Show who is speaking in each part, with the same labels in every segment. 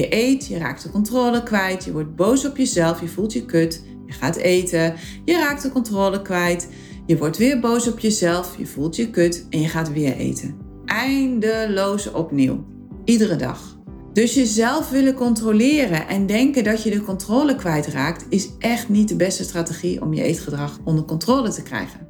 Speaker 1: Je eet, je raakt de controle kwijt, je wordt boos op jezelf, je voelt je kut, je gaat eten, je raakt de controle kwijt, je wordt weer boos op jezelf, je voelt je kut en je gaat weer eten. Eindeloos opnieuw, iedere dag. Dus jezelf willen controleren en denken dat je de controle kwijtraakt, is echt niet de beste strategie om je eetgedrag onder controle te krijgen.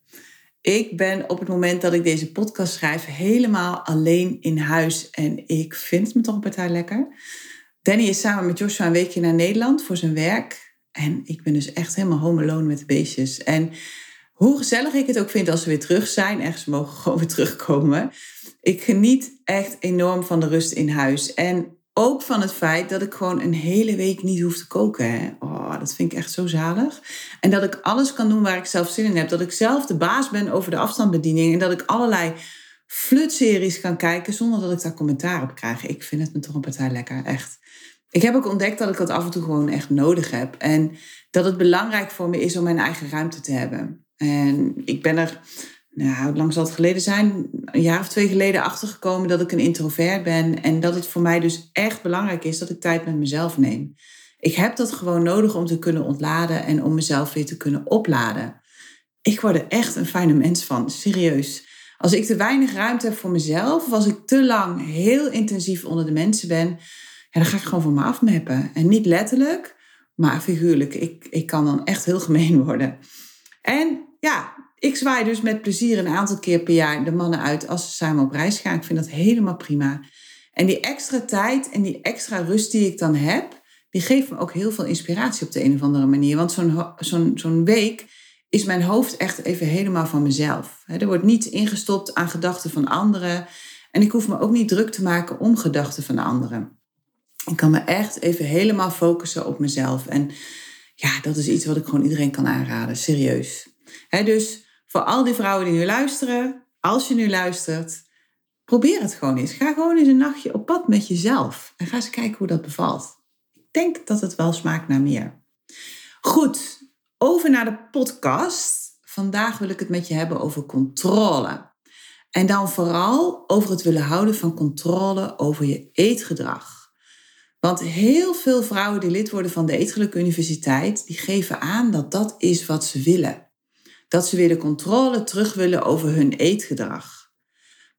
Speaker 1: Ik ben op het moment dat ik deze podcast schrijf helemaal alleen in huis. En ik vind me toch een partij lekker. Danny is samen met Joshua een weekje naar Nederland voor zijn werk. En ik ben dus echt helemaal home alone met de beestjes. En hoe gezellig ik het ook vind als ze weer terug zijn. Echt, ze mogen gewoon weer terugkomen. Ik geniet echt enorm van de rust in huis. En ook van het feit dat ik gewoon een hele week niet hoef te koken. Hè. Oh, dat vind ik echt zo zalig. En dat ik alles kan doen waar ik zelf zin in heb. Dat ik zelf de baas ben over de afstandsbediening. En dat ik allerlei flutseries kan kijken zonder dat ik daar commentaar op krijg. Ik vind het me toch een partij lekker, echt. Ik heb ook ontdekt dat ik dat af en toe gewoon echt nodig heb. En dat het belangrijk voor me is om mijn eigen ruimte te hebben. En ik ben er nou, hoe lang zal het geleden zijn? Een jaar of twee geleden achtergekomen dat ik een introvert ben. En dat het voor mij dus echt belangrijk is dat ik tijd met mezelf neem. Ik heb dat gewoon nodig om te kunnen ontladen en om mezelf weer te kunnen opladen. Ik word er echt een fijne mens van, serieus. Als ik te weinig ruimte heb voor mezelf, of als ik te lang heel intensief onder de mensen ben, dan ga ik gewoon van me afmeppen. En niet letterlijk, maar figuurlijk. Ik, ik kan dan echt heel gemeen worden. En ja, ik zwaai dus met plezier een aantal keer per jaar de mannen uit als ze samen op reis gaan. Ik vind dat helemaal prima. En die extra tijd en die extra rust die ik dan heb, die geeft me ook heel veel inspiratie op de een of andere manier. Want zo'n zo'n zo'n week is mijn hoofd echt even helemaal van mezelf. Er wordt niets ingestopt aan gedachten van anderen. En ik hoef me ook niet druk te maken om gedachten van anderen. Ik kan me echt even helemaal focussen op mezelf. En ja, dat is iets wat ik gewoon iedereen kan aanraden, serieus. dus voor al die vrouwen die nu luisteren, als je nu luistert, probeer het gewoon eens. Ga gewoon eens een nachtje op pad met jezelf en ga eens kijken hoe dat bevalt. Ik denk dat het wel smaakt naar meer. Goed, over naar de podcast. Vandaag wil ik het met je hebben over controle. En dan vooral over het willen houden van controle over je eetgedrag. Want heel veel vrouwen die lid worden van de Eetgeluk Universiteit, die geven aan dat dat is wat ze willen dat ze weer de controle terug willen over hun eetgedrag.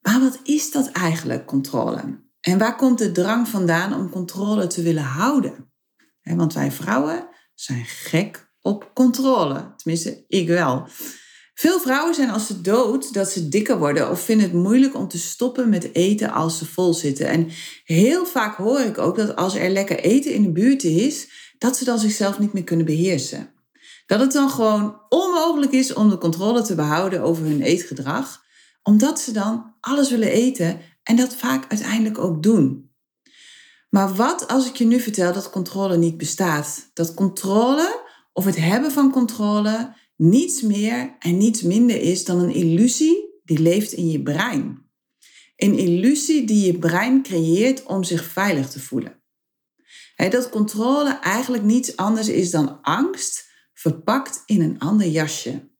Speaker 1: Maar wat is dat eigenlijk, controle? En waar komt de drang vandaan om controle te willen houden? Want wij vrouwen zijn gek op controle. Tenminste, ik wel. Veel vrouwen zijn als ze dood dat ze dikker worden of vinden het moeilijk om te stoppen met eten als ze vol zitten. En heel vaak hoor ik ook dat als er lekker eten in de buurt is, dat ze dan zichzelf niet meer kunnen beheersen. Dat het dan gewoon onmogelijk is om de controle te behouden over hun eetgedrag, omdat ze dan alles willen eten en dat vaak uiteindelijk ook doen. Maar wat als ik je nu vertel dat controle niet bestaat? Dat controle of het hebben van controle niets meer en niets minder is dan een illusie die leeft in je brein. Een illusie die je brein creëert om zich veilig te voelen. dat controle eigenlijk niets anders is dan angst verpakt in een ander jasje.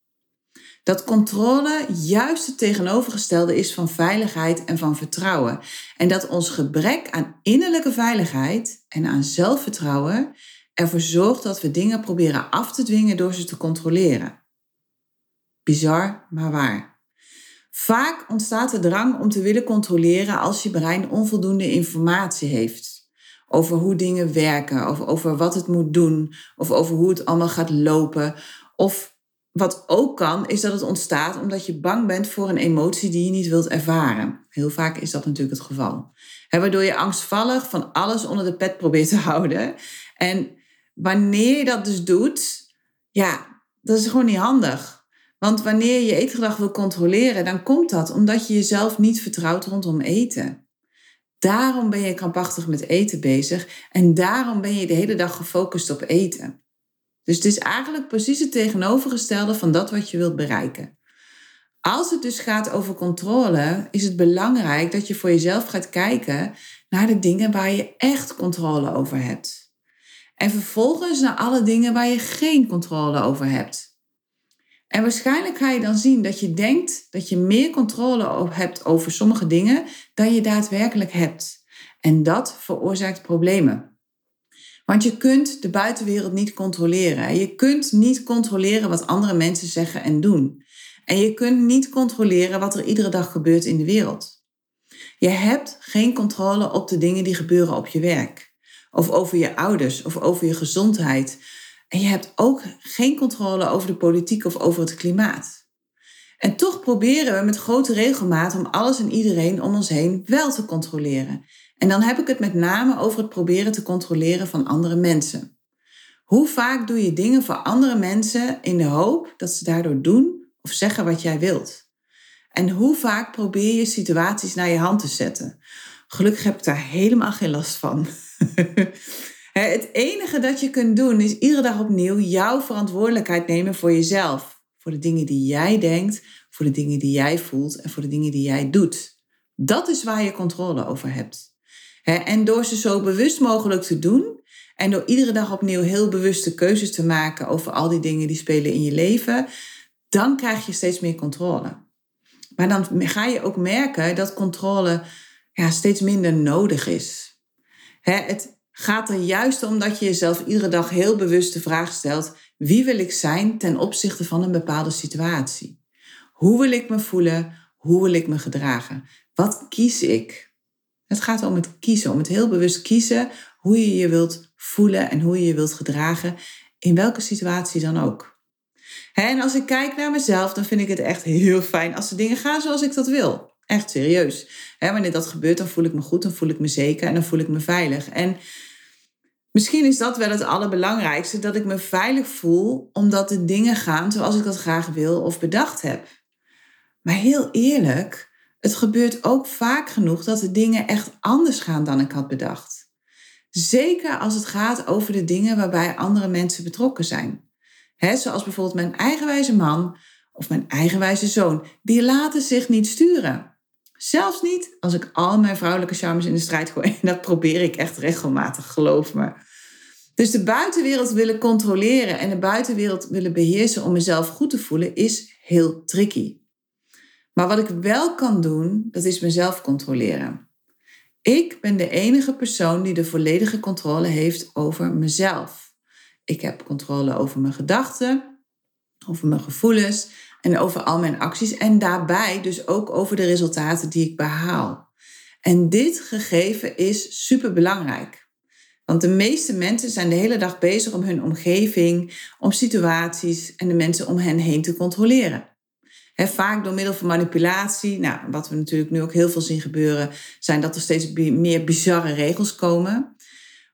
Speaker 1: Dat controle juist het tegenovergestelde is van veiligheid en van vertrouwen. En dat ons gebrek aan innerlijke veiligheid en aan zelfvertrouwen ervoor zorgt dat we dingen proberen af te dwingen door ze te controleren. Bizar, maar waar. Vaak ontstaat de drang om te willen controleren als je brein onvoldoende informatie heeft over hoe dingen werken, of over wat het moet doen, of over hoe het allemaal gaat lopen. Of wat ook kan, is dat het ontstaat omdat je bang bent voor een emotie die je niet wilt ervaren. Heel vaak is dat natuurlijk het geval. waardoor je angstvallig van alles onder de pet probeert te houden. En wanneer je dat dus doet, ja, dat is gewoon niet handig. Want wanneer je eetgedrag wil controleren, dan komt dat omdat je jezelf niet vertrouwt rondom eten. Daarom ben je krampachtig met eten bezig en daarom ben je de hele dag gefocust op eten. Dus het is eigenlijk precies het tegenovergestelde van dat wat je wilt bereiken. Als het dus gaat over controle, is het belangrijk dat je voor jezelf gaat kijken naar de dingen waar je echt controle over hebt. En vervolgens naar alle dingen waar je geen controle over hebt. En waarschijnlijk ga je dan zien dat je denkt dat je meer controle hebt over sommige dingen dan je daadwerkelijk hebt. En dat veroorzaakt problemen. Want je kunt de buitenwereld niet controleren. Je kunt niet controleren wat andere mensen zeggen en doen. En je kunt niet controleren wat er iedere dag gebeurt in de wereld. Je hebt geen controle op de dingen die gebeuren op je werk. Of over je ouders of over je gezondheid en je hebt ook geen controle over de politiek of over het klimaat. En toch proberen we met grote regelmaat om alles en iedereen om ons heen wel te controleren. En dan heb ik het met name over het proberen te controleren van andere mensen. Hoe vaak doe je dingen voor andere mensen in de hoop dat ze daardoor doen of zeggen wat jij wilt? En hoe vaak probeer je situaties naar je hand te zetten? Gelukkig heb ik daar helemaal geen last van. Het enige dat je kunt doen is iedere dag opnieuw jouw verantwoordelijkheid nemen voor jezelf. Voor de dingen die jij denkt, voor de dingen die jij voelt en voor de dingen die jij doet. Dat is waar je controle over hebt. En door ze zo bewust mogelijk te doen en door iedere dag opnieuw heel bewuste keuzes te maken over al die dingen die spelen in je leven, dan krijg je steeds meer controle. Maar dan ga je ook merken dat controle ja, steeds minder nodig is. Het, gaat er juist om dat je jezelf iedere dag heel bewust de vraag stelt: wie wil ik zijn ten opzichte van een bepaalde situatie? Hoe wil ik me voelen? Hoe wil ik me gedragen? Wat kies ik? Het gaat om het kiezen, om het heel bewust kiezen hoe je je wilt voelen en hoe je je wilt gedragen, in welke situatie dan ook. En als ik kijk naar mezelf, dan vind ik het echt heel fijn als de dingen gaan zoals ik dat wil. Echt serieus. wanneer dat gebeurt, dan voel ik me goed, dan voel ik me zeker en dan voel ik me veilig. En misschien is dat wel het allerbelangrijkste, dat ik me veilig voel omdat de dingen gaan zoals ik dat graag wil of bedacht heb. Maar heel eerlijk, het gebeurt ook vaak genoeg dat de dingen echt anders gaan dan ik had bedacht. Zeker als het gaat over de dingen waarbij andere mensen betrokken zijn. zoals bijvoorbeeld mijn eigenwijze man of mijn eigenwijze zoon. Die laten zich niet sturen. Zelfs niet als ik al mijn vrouwelijke charmes in de strijd gooi. En dat probeer ik echt regelmatig, geloof me. Dus de buitenwereld willen controleren en de buitenwereld willen beheersen om mezelf goed te voelen, is heel tricky. Maar wat ik wel kan doen, dat is mezelf controleren. Ik ben de enige persoon die de volledige controle heeft over mezelf. Ik heb controle over mijn gedachten, over mijn gevoelens en over al mijn acties en daarbij dus ook over de resultaten die ik behaal. En dit gegeven is super belangrijk. Want de meeste mensen zijn de hele dag bezig om hun omgeving, om situaties en de mensen om hen heen te controleren. vaak door middel van manipulatie. Nou, wat we natuurlijk nu ook heel veel zien gebeuren, zijn dat er steeds meer bizarre regels komen.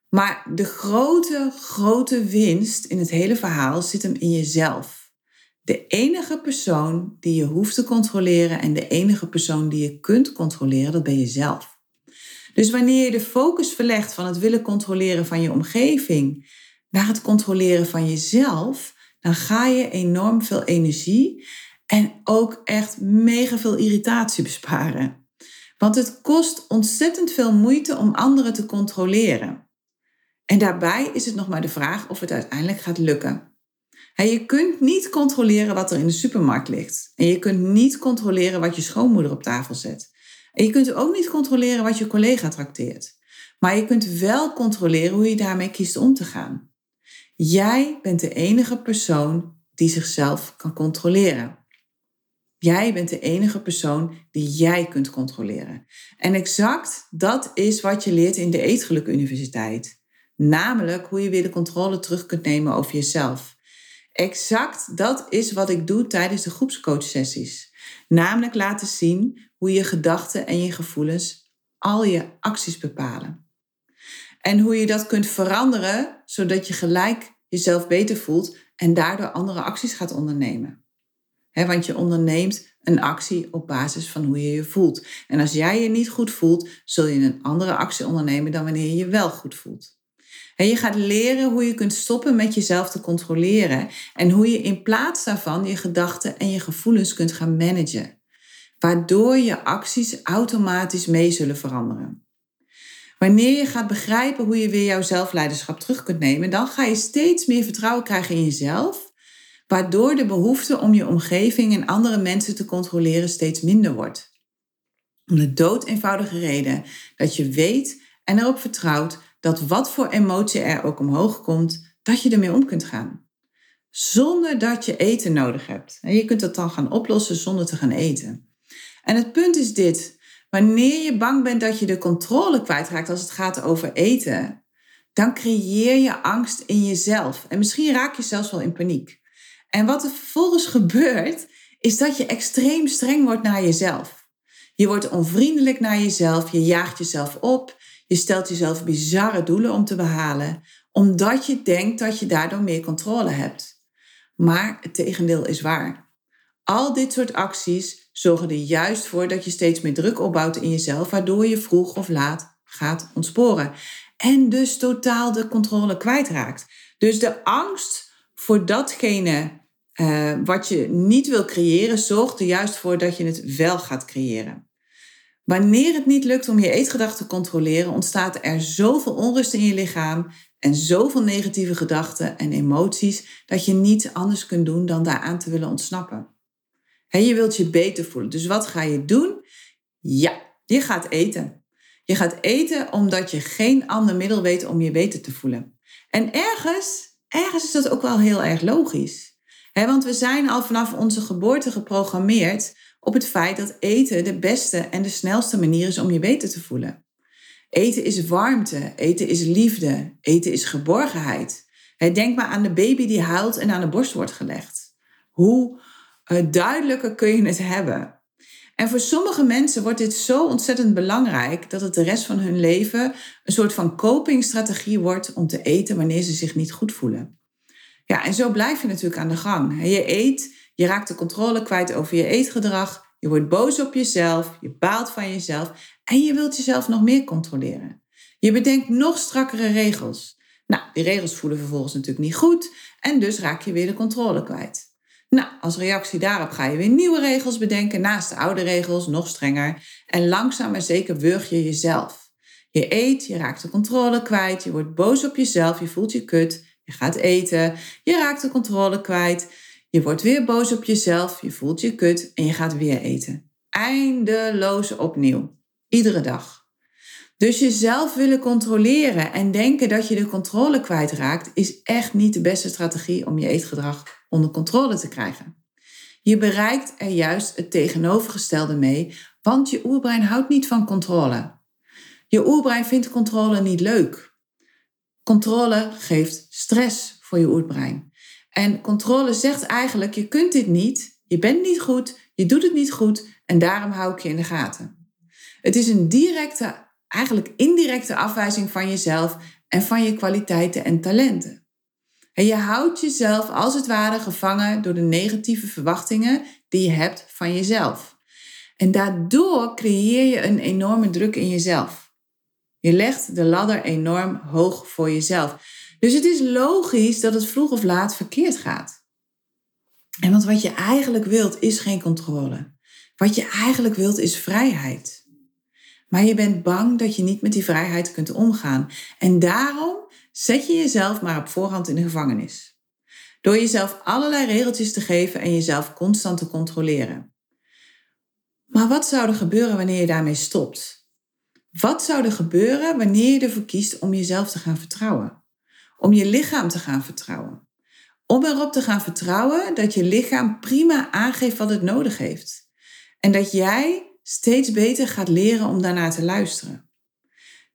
Speaker 1: Maar de grote, grote winst in het hele verhaal zit hem in jezelf. De enige persoon die je hoeft te controleren en de enige persoon die je kunt controleren, dat ben je zelf. Dus wanneer je de focus verlegt van het willen controleren van je omgeving naar het controleren van jezelf, dan ga je enorm veel energie en ook echt mega veel irritatie besparen. Want het kost ontzettend veel moeite om anderen te controleren. En daarbij is het nog maar de vraag of het uiteindelijk gaat lukken. Je kunt niet controleren wat er in de supermarkt ligt. En je kunt niet controleren wat je schoonmoeder op tafel zet. En je kunt ook niet controleren wat je collega trakteert. Maar je kunt wel controleren hoe je daarmee kiest om te gaan. Jij bent de enige persoon die zichzelf kan controleren. Jij bent de enige persoon die jij kunt controleren. En exact dat is wat je leert in de Eetgeluk Universiteit. Namelijk hoe je weer de controle terug kunt nemen over jezelf. Exact dat is wat ik doe tijdens de groepscoachsessies. Namelijk laten zien hoe je gedachten en je gevoelens al je acties bepalen. En hoe je dat kunt veranderen zodat je gelijk jezelf beter voelt en daardoor andere acties gaat ondernemen. want je onderneemt een actie op basis van hoe je je voelt. En als jij je niet goed voelt, zul je een andere actie ondernemen dan wanneer je je wel goed voelt. Je gaat leren hoe je kunt stoppen met jezelf te controleren en hoe je in plaats daarvan je gedachten en je gevoelens kunt gaan managen, waardoor je acties automatisch mee zullen veranderen. Wanneer je gaat begrijpen hoe je weer jouw zelfleiderschap terug kunt nemen, dan ga je steeds meer vertrouwen krijgen in jezelf, waardoor de behoefte om je omgeving en andere mensen te controleren steeds minder wordt. Om de dood eenvoudige reden dat je weet en erop vertrouwt dat wat voor emotie er ook omhoog komt, dat je ermee om kunt gaan. Zonder dat je eten nodig hebt. Je kunt dat dan gaan oplossen zonder te gaan eten. En het punt is dit. Wanneer je bang bent dat je de controle kwijtraakt als het gaat over eten, dan creëer je angst in jezelf. En misschien raak je zelfs wel in paniek. En wat er vervolgens gebeurt, is dat je extreem streng wordt naar jezelf. Je wordt onvriendelijk naar jezelf, je jaagt jezelf op, je stelt jezelf bizarre doelen om te behalen, omdat je denkt dat je daardoor meer controle hebt. Maar het tegendeel is waar. Al dit soort acties zorgen er juist voor dat je steeds meer druk opbouwt in jezelf, waardoor je vroeg of laat gaat ontsporen. En dus totaal de controle kwijtraakt. Dus de angst voor datgene uh, wat je niet wil creëren, zorgt er juist voor dat je het wel gaat creëren. Wanneer het niet lukt om je eetgedachten te controleren, ontstaat er zoveel onrust in je lichaam en zoveel negatieve gedachten en emoties dat je niet anders kunt doen dan daaraan te willen ontsnappen. En je wilt je beter voelen. Dus wat ga je doen? Ja, je gaat eten. Je gaat eten omdat je geen ander middel weet om je beter te voelen. En ergens, ergens is dat ook wel heel erg logisch. want we zijn al vanaf onze geboorte geprogrammeerd op het feit dat eten de beste en de snelste manier is om je beter te voelen. Eten is warmte, eten is liefde, eten is geborgenheid. Denk maar aan de baby die huilt en aan de borst wordt gelegd. Hoe uh, duidelijker kun je het hebben? En voor sommige mensen wordt dit zo ontzettend belangrijk dat het de rest van hun leven een soort van copingstrategie wordt om te eten wanneer ze zich niet goed voelen. Ja, en zo blijf je natuurlijk aan de gang. Je eet je raakt de controle kwijt over je eetgedrag. Je wordt boos op jezelf. Je baalt van jezelf. En je wilt jezelf nog meer controleren. Je bedenkt nog strakkere regels. Nou, die regels voelen vervolgens natuurlijk niet goed. En dus raak je weer de controle kwijt. Nou, als reactie daarop ga je weer nieuwe regels bedenken. Naast de oude regels nog strenger. En langzaam maar zeker wurg je jezelf. Je eet, je raakt de controle kwijt. Je wordt boos op jezelf. Je voelt je kut. Je gaat eten. Je raakt de controle kwijt. Je wordt weer boos op jezelf, je voelt je kut en je gaat weer eten. Eindeloos opnieuw. Iedere dag. Dus jezelf willen controleren en denken dat je de controle kwijtraakt, is echt niet de beste strategie om je eetgedrag onder controle te krijgen. Je bereikt er juist het tegenovergestelde mee, want je oerbrein houdt niet van controle. Je oerbrein vindt controle niet leuk. Controle geeft stress voor je oerbrein. En controle zegt eigenlijk, je kunt dit niet, je bent niet goed, je doet het niet goed en daarom hou ik je in de gaten. Het is een directe, eigenlijk indirecte afwijzing van jezelf en van je kwaliteiten en talenten. En je houdt jezelf als het ware gevangen door de negatieve verwachtingen die je hebt van jezelf. En daardoor creëer je een enorme druk in jezelf. Je legt de ladder enorm hoog voor jezelf. Dus het is logisch dat het vroeg of laat verkeerd gaat. En want wat je eigenlijk wilt is geen controle. Wat je eigenlijk wilt is vrijheid. Maar je bent bang dat je niet met die vrijheid kunt omgaan. En daarom zet je jezelf maar op voorhand in de gevangenis. Door jezelf allerlei regeltjes te geven en jezelf constant te controleren. Maar wat zou er gebeuren wanneer je daarmee stopt? Wat zou er gebeuren wanneer je ervoor kiest om jezelf te gaan vertrouwen? Om je lichaam te gaan vertrouwen. Om erop te gaan vertrouwen dat je lichaam prima aangeeft wat het nodig heeft. En dat jij steeds beter gaat leren om daarnaar te luisteren.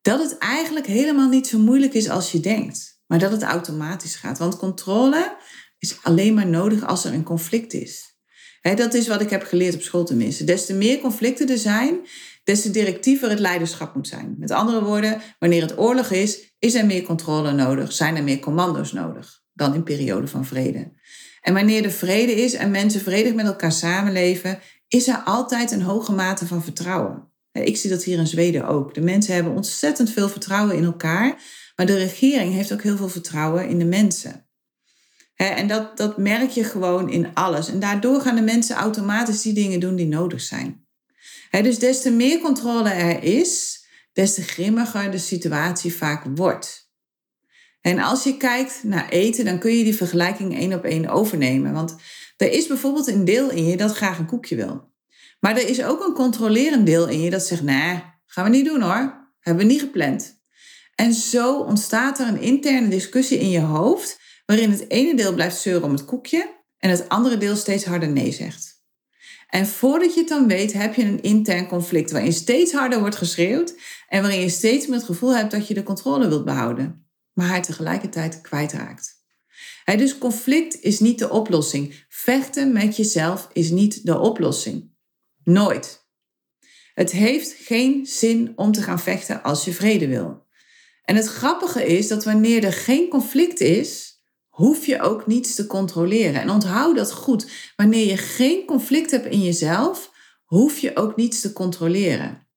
Speaker 1: Dat het eigenlijk helemaal niet zo moeilijk is als je denkt, maar dat het automatisch gaat. Want controle is alleen maar nodig als er een conflict is. dat is wat ik heb geleerd op school tenminste. Des te meer conflicten er zijn, des te directiever het leiderschap moet zijn. Met andere woorden, wanneer het oorlog is, is er meer controle nodig, zijn er meer commando's nodig dan in periode van vrede. En wanneer er vrede is en mensen vredig met elkaar samenleven, is er altijd een hoge mate van vertrouwen. Ik zie dat hier in Zweden ook. De mensen hebben ontzettend veel vertrouwen in elkaar, maar de regering heeft ook heel veel vertrouwen in de mensen. En dat, dat merk je gewoon in alles. En daardoor gaan de mensen automatisch die dingen doen die nodig zijn. Dus des te meer controle er is, des te grimmiger de situatie vaak wordt. En als je kijkt naar eten, dan kun je die vergelijking één op één overnemen. Want er is bijvoorbeeld een deel in je dat graag een koekje wil. Maar er is ook een controlerend deel in je dat zegt, nee, gaan we niet doen hoor. Hebben we niet gepland. En zo ontstaat er een interne discussie in je hoofd, waarin het ene deel blijft zeuren om het koekje en het andere deel steeds harder nee zegt. En voordat je het dan weet, heb je een intern conflict waarin steeds harder wordt geschreeuwd en waarin je steeds meer het gevoel hebt dat je de controle wilt behouden, maar hij tegelijkertijd kwijtraakt. dus conflict is niet de oplossing. Vechten met jezelf is niet de oplossing. Nooit. Het heeft geen zin om te gaan vechten als je vrede wil. En het grappige is dat wanneer er geen conflict is, hoef je ook niets te controleren. En onthoud dat goed. Wanneer je geen conflict hebt in jezelf, hoef je ook niets te controleren.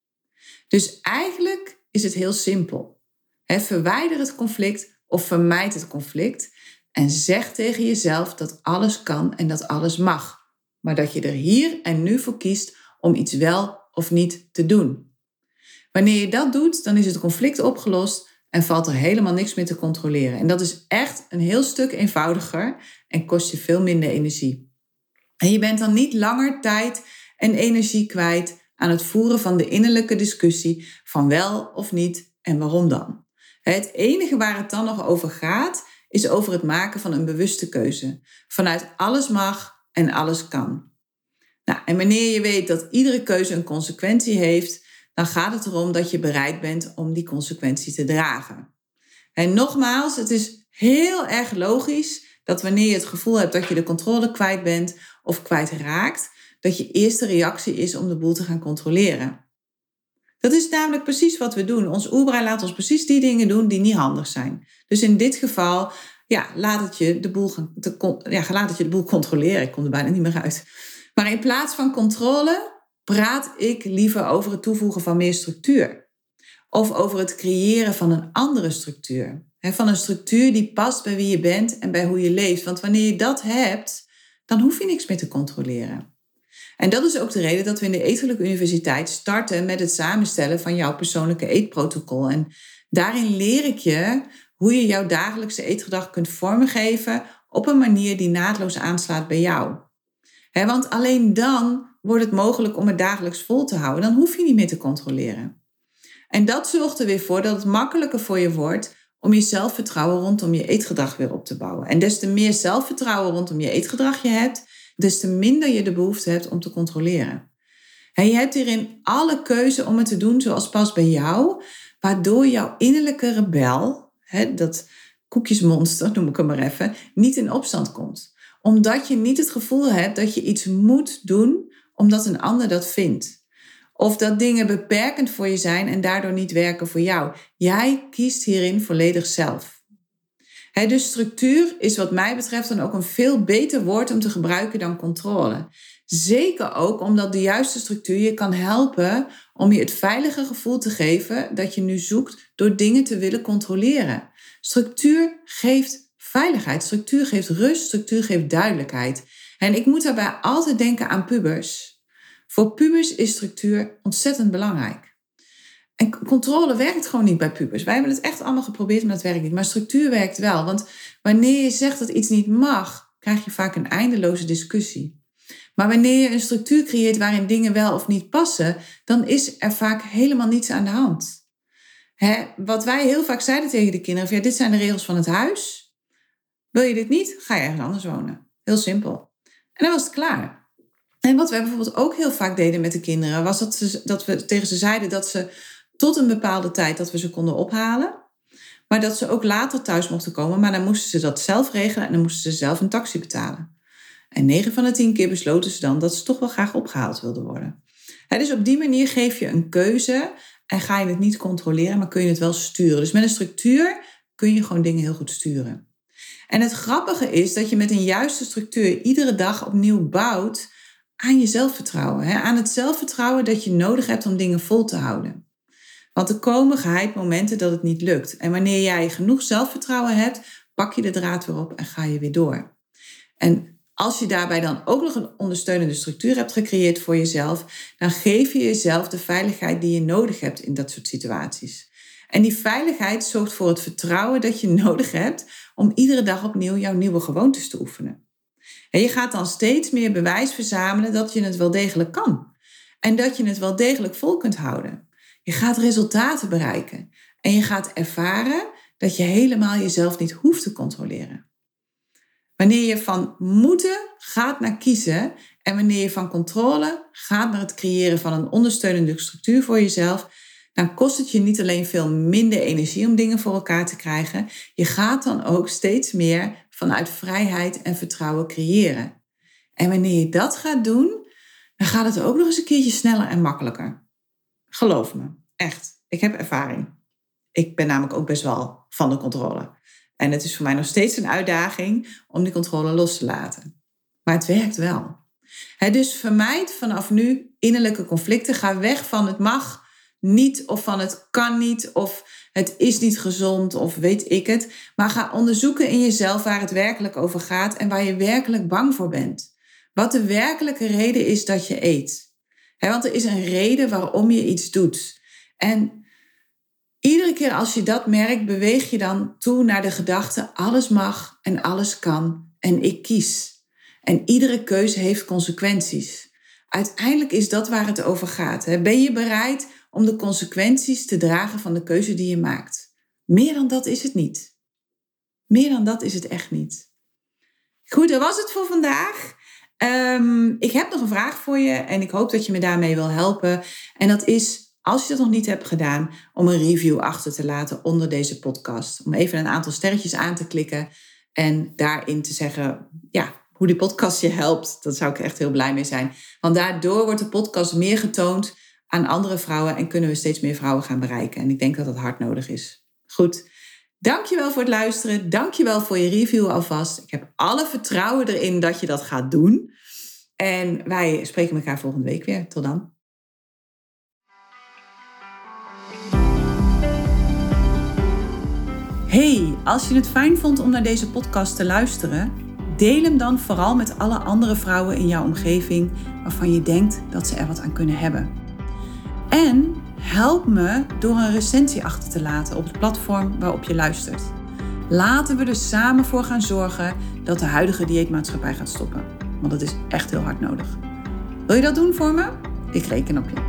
Speaker 1: Dus eigenlijk is het heel simpel. verwijder het conflict of vermijd het conflict en zeg tegen jezelf dat alles kan en dat alles mag. Maar dat je er hier en nu voor kiest om iets wel of niet te doen. Wanneer je dat doet, dan is het conflict opgelost en valt er helemaal niks meer te controleren. En dat is echt een heel stuk eenvoudiger en kost je veel minder energie. En je bent dan niet langer tijd en energie kwijt aan het voeren van de innerlijke discussie van wel of niet en waarom dan. Het enige waar het dan nog over gaat, is over het maken van een bewuste keuze. Vanuit alles mag en alles kan. Nou, en wanneer je weet dat iedere keuze een consequentie heeft, dan gaat het erom dat je bereid bent om die consequentie te dragen. En nogmaals, het is heel erg logisch dat wanneer je het gevoel hebt dat je de controle kwijt bent of kwijtraakt, dat je eerste reactie is om de boel te gaan controleren. Dat is namelijk precies wat we doen. Ons oerbrein laat ons precies die dingen doen die niet handig zijn. Dus in dit geval, ja, laat het je de boel, te, ja, laat het je de boel controleren. Ik kom er bijna niet meer uit. Maar in plaats van controle praat ik liever over het toevoegen van meer structuur. Of over het creëren van een andere structuur. van een structuur die past bij wie je bent en bij hoe je leeft. Want wanneer je dat hebt, dan hoef je niks meer te controleren. En dat is ook de reden dat we in de Eetgelijk Universiteit starten met het samenstellen van jouw persoonlijke eetprotocol. En daarin leer ik je hoe je jouw dagelijkse eetgedrag kunt vormgeven op een manier die naadloos aanslaat bij jou. want alleen dan wordt het mogelijk om het dagelijks vol te houden. Dan hoef je niet meer te controleren. En dat zorgt er weer voor dat het makkelijker voor je wordt om je zelfvertrouwen rondom je eetgedrag weer op te bouwen. En des te meer zelfvertrouwen rondom je eetgedrag je hebt, des te minder je de behoefte hebt om te controleren. En je hebt hierin alle keuze om het te doen zoals past bij jou, waardoor jouw innerlijke rebel, hè, dat koekjesmonster noem ik hem maar even, niet in opstand komt. Omdat je niet het gevoel hebt dat je iets moet doen omdat een ander dat vindt. Of dat dingen beperkend voor je zijn en daardoor niet werken voor jou. Jij kiest hierin volledig zelf. Dus structuur is wat mij betreft dan ook een veel beter woord om te gebruiken dan controle. Zeker ook omdat de juiste structuur je kan helpen om je het veilige gevoel te geven dat je nu zoekt door dingen te willen controleren. Structuur geeft veiligheid, structuur geeft rust, structuur geeft duidelijkheid. En ik moet daarbij altijd denken aan pubers. Voor pubers is structuur ontzettend belangrijk. En controle werkt gewoon niet bij pubers. Wij hebben het echt allemaal geprobeerd, maar dat werkt niet. Maar structuur werkt wel. Want wanneer je zegt dat iets niet mag, krijg je vaak een eindeloze discussie. Maar wanneer je een structuur creëert waarin dingen wel of niet passen, dan is er vaak helemaal niets aan de hand. wat wij heel vaak zeiden tegen de kinderen: ja, dit zijn de regels van het huis. Wil je dit niet? Ga je ergens anders wonen. Heel simpel. En dan was het klaar. En wat wij bijvoorbeeld ook heel vaak deden met de kinderen, was dat, ze, dat we tegen ze zeiden dat ze tot een bepaalde tijd dat we ze konden ophalen. Maar dat ze ook later thuis mochten komen. Maar dan moesten ze dat zelf regelen en dan moesten ze zelf een taxi betalen. En 9 van de 10 keer besloten ze dan dat ze toch wel graag opgehaald wilden worden. dus op die manier geef je een keuze en ga je het niet controleren, maar kun je het wel sturen. Dus met een structuur kun je gewoon dingen heel goed sturen. En het grappige is dat je met een juiste structuur iedere dag opnieuw bouwt aan je zelfvertrouwen. Hè? Aan het zelfvertrouwen dat je nodig hebt om dingen vol te houden. Want er komen geheid momenten dat het niet lukt. En wanneer jij genoeg zelfvertrouwen hebt, pak je de draad weer op en ga je weer door. En als je daarbij dan ook nog een ondersteunende structuur hebt gecreëerd voor jezelf, dan geef je jezelf de veiligheid die je nodig hebt in dat soort situaties. En die veiligheid zorgt voor het vertrouwen dat je nodig hebt om iedere dag opnieuw jouw nieuwe gewoontes te oefenen. En je gaat dan steeds meer bewijs verzamelen dat je het wel degelijk kan. En dat je het wel degelijk vol kunt houden. Je gaat resultaten bereiken. En je gaat ervaren dat je helemaal jezelf niet hoeft te controleren. Wanneer je van moeten gaat naar kiezen en wanneer je van controle gaat naar het creëren van een ondersteunende structuur voor jezelf, dan kost het je niet alleen veel minder energie om dingen voor elkaar te krijgen, je gaat dan ook steeds meer vanuit vrijheid en vertrouwen creëren. En wanneer je dat gaat doen, dan gaat het ook nog eens een keertje sneller en makkelijker. Geloof me, echt. Ik heb ervaring. Ik ben namelijk ook best wel van de controle. En het is voor mij nog steeds een uitdaging om die controle los te laten. Maar het werkt wel. dus vermijd vanaf nu innerlijke conflicten. Ga weg van het mag niet of van het kan niet of het is niet gezond of weet ik het. Maar ga onderzoeken in jezelf waar het werkelijk over gaat en waar je werkelijk bang voor bent. Wat de werkelijke reden is dat je eet. want er is een reden waarom je iets doet. En iedere keer als je dat merkt, beweeg je dan toe naar de gedachte: alles mag en alles kan en ik kies. En iedere keuze heeft consequenties. Uiteindelijk is dat waar het over gaat. Ben je bereid om de consequenties te dragen van de keuze die je maakt. Meer dan dat is het niet. Meer dan dat is het echt niet. Goed, dat was het voor vandaag. Ehm, ik heb nog een vraag voor je en ik hoop dat je me daarmee wil helpen. En dat is, als je dat nog niet hebt gedaan, om een review achter te laten onder deze podcast. Om even een aantal sterretjes aan te klikken en daarin te zeggen, ja, hoe die podcast je helpt. Dat zou ik echt heel blij mee zijn. Want daardoor wordt de podcast meer getoond aan andere vrouwen en kunnen we steeds meer vrouwen gaan bereiken. En ik denk dat dat hard nodig is. Goed. Dankjewel voor het luisteren. Dankjewel voor je review alvast. Ik heb alle vertrouwen erin dat je dat gaat doen. En wij spreken elkaar volgende week weer. Tot dan. Hey, als je het fijn vond om naar deze podcast te luisteren, deel hem dan vooral met alle andere vrouwen in jouw omgeving waarvan je denkt dat ze er wat aan kunnen hebben. En help me door een recensie achter te laten op het platform waarop je luistert. Laten we er samen voor gaan zorgen dat de huidige dieetmaatschappij gaat stoppen. Want dat is echt heel hard nodig. Wil je dat doen voor me? Ik reken op je.